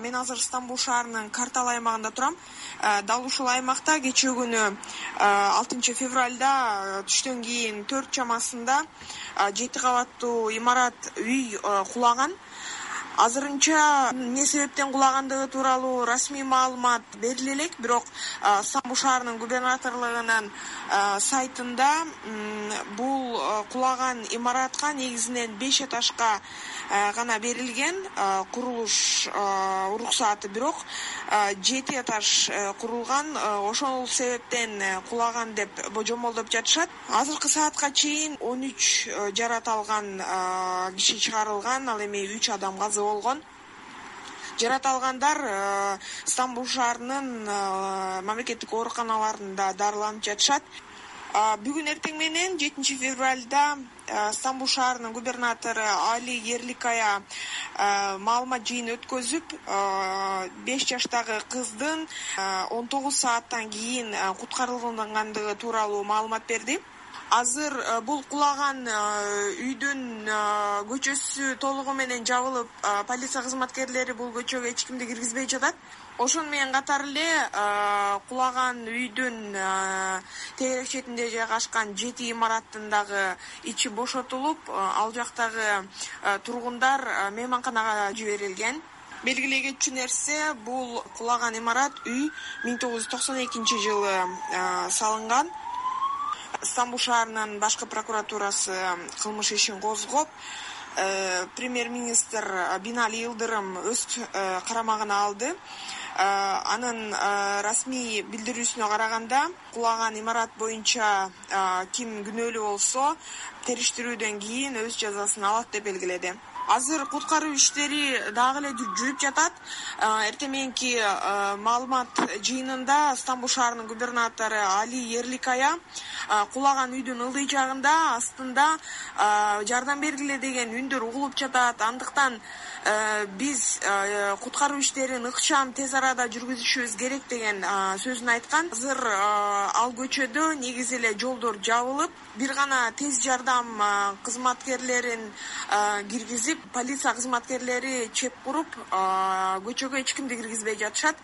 мен азыр стамбул шаарынын картал аймагында турам. Дал ушул аймакта кечээ күнү алтынчы февралда түштөн кийин төрт чамасында жети кабаттуу имарат үй кулаган азырынча эмне себептен кулагандыгы тууралуу расмий маалымат бериле элек бирок стамбул шаарынын губернаторлугунун сайтында бул кулаган имаратка негизинен беш этажга гана берилген курулуш уруксааты бирок жети этаж курулган ошол себептен кулаган деп божомолдоп жатышат. Азыркы саатка чейин он үч жарат алган киши чыгарылган ал эми үч адам каза болгон. Жарат алгандар э, стамбул шаарынын э, мамлекеттик ооруканаларында дарыланып жатышат. Бүгүн эртең менен жетинчи февралда э, стамбул шаарынын губернатору али ерликая маалымат жыйыны өткөзүп беш жаштагы кыздын он тогуз сааттан кийин куткарылгандыгы тууралуу маалымат берди азыр э, бул кулаган э, үйдүн э, көчөсү толугу менен жабылып полиция кызматкерлери бул көчөгө эч кимди киргизбей жатат. Ошону менен катары эле кулаган үйдүн тегерек четинде жайгашкан жети имараттын дагы ичи бошотулуп ал жактагы тургундар мейманканага жиберилген. Белгилей кетчү нерсе бул кулаган имарат үй миң тогуз жүз токсон экинчи жылы салынган стамбул шаарынын башкы прокуратурасы кылмыш ишин козгоп э, премьер министр бинали йылдырым өз э, карамагына алды. Э, анын расмий билдирүүсүнө караганда кулаган имарат боюнча ким күнөөлүү болсо териштирүүдөн кийин өз жазасын алат деп белгиледи азыр куткаруу иштери дагы эле жүрүп жатат. Эртең мененки маалымат жыйынында стамбул шаарынын губернатору али ерликая кулаган үйдүн ылдый жагында астында жардам бергиле деген үндөр угулуп жатат. Андыктан биз куткаруу иштерин ыкчам тез арада жүргүзүшүбүз керек деген сөзүн айткан. Азыр ал көчөдө негизи эле жолдор жабылып бир гана тез жардам кызматкерлерин киргизип полиция кызматкерлери чеп куруп көчөгө эч кимди киргизбей жатышат